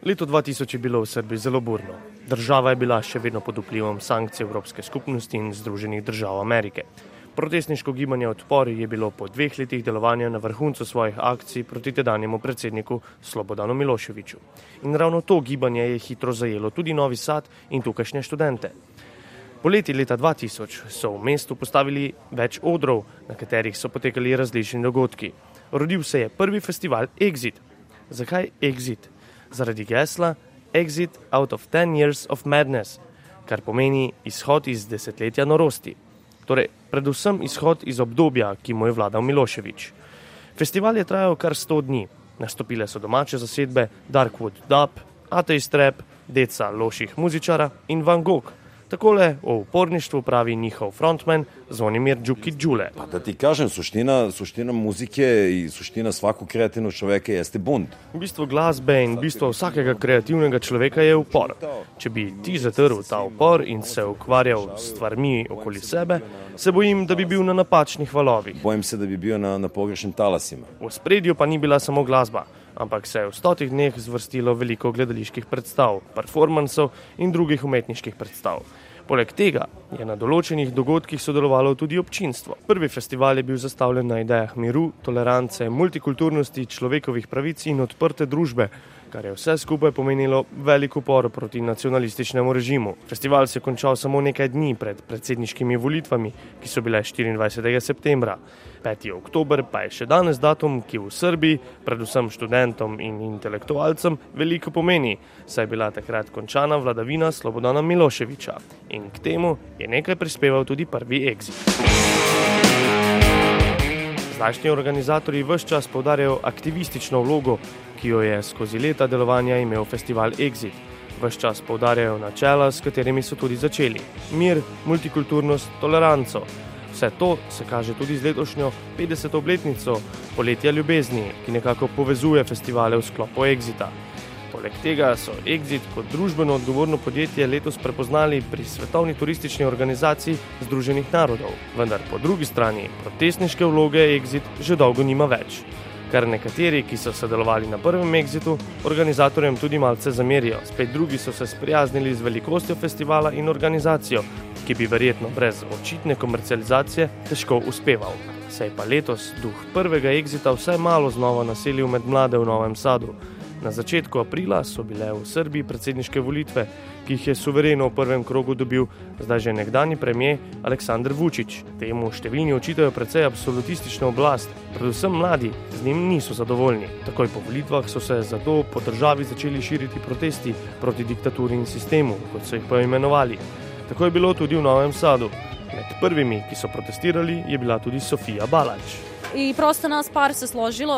Leto 2000 je bilo v Srbiji zelo burno. Država je bila še vedno pod vplivom sankcij Evropske skupnosti in Združenih držav Amerike. Protestniško gibanje odpor je bilo po dveh letih delovanja na vrhuncu svojih akcij proti tedanjemu predsedniku Slobodanu Miloševiču. In ravno to gibanje je hitro zajelo tudi Novi Sad in tukajšnje študente. Poleti leta 2000 so v mestu postavili več odrov, na katerih so potekali različni dogodki. Rodil se je prvi festival Exit. Zakaj Exit? Zaradi gesla Exit out of 10 years of madness, kar pomeni izhod iz desetletja norosti. Torej, predvsem izhod iz obdobja, ki mu je vladal Miloševič. Festival je trajal kar 100 dni. Nastopile so domače zasedbe Darkwood Dub, Ateist Rap, Deca Loših muzičara in Van Gogh. Takole o uporništvu pravi njihov frontman Zvonimir Đuki Đule. Pa da ti kažem, suština, suština muzike i suština svakog kreativnog čoveka jeste bunt. Bistvo glasbe in bistvo vsakega kreativnega človeka je upor. Če bi ti zatrl ta upor in se ukvarjal s stvarmi okoli sebe, se bojim, da bi bil na napačnih valovih. Bojim se, da bi bil na, na pogrešnim talasima. V spredju pa ni bila samo glasba ampak se je v stotih dneh zvrstilo veliko gledaliških predstav, performansov in drugih umetniških predstav. Poleg tega je na določenih dogodkih sodelovalo tudi občinstvo. Prvi festival je bil zastavljen na idejah miru, tolerance, multikulturnosti, človekovih pravic in odprte družbe, kar je vse skupaj pomenilo velik upor proti nacionalističnemu režimu. Festival se je končal samo nekaj dni pred predsedniškimi volitvami, ki so bile 24. septembra. 5. oktober pa je še danes datum, ki v Srbiji, predvsem študentom in intelektualcem, veliko pomeni, saj je bila takrat končana vladavina Slobodana Miloševiča in k temu je nekaj prispeval tudi prvi exit. Zdajšnji organizatorji vse čas povdarjajo aktivistično vlogo, ki jo je skozi leta delovanja imel festival Exit. Ves čas povdarjajo načela, s katerimi so tudi začeli: mir, multikulturnost, toleranco. Vse to se kaže tudi z letošnjo 50. obletnico poletja ljubezni, ki nekako povezuje festivale v sklopu Exita. Poleg tega so Exit kot družbeno odgovorno podjetje letos prepoznali pri Svetovni turistični organizaciji Združenih narodov. Vendar po drugi strani protestniške vloge Exit že dolgo nima več. Kar nekateri, ki so sodelovali na prvem Exitu, organizatorjem tudi malce zamerijo, spet drugi so se sprijaznili z velikostjo festivala in organizacijo, ki bi verjetno brez očitne komercializacije težko uspeval. Sej pa letos duh prvega Exita vsaj malo znova naselil med mlade v Novem Sadu. Na začetku aprila so bile v Srbiji predsedniške volitve, ki jih je suvereno v prvem krogu dobil zdaj že nekdani premijer Aleksandr Vučić. Temu številni očitajo precej absolutistično oblast, predvsem mladi z njim niso zadovoljni. Takoj po volitvah so se zato po državi začeli širiti protesti proti diktaturi in sistemu, kot so jih poimenovali. Tako je bilo tudi v Novem Sadu. Med prvimi, ki so protestirali, je bila tudi Sofija Balač. I prosto nas par se složilo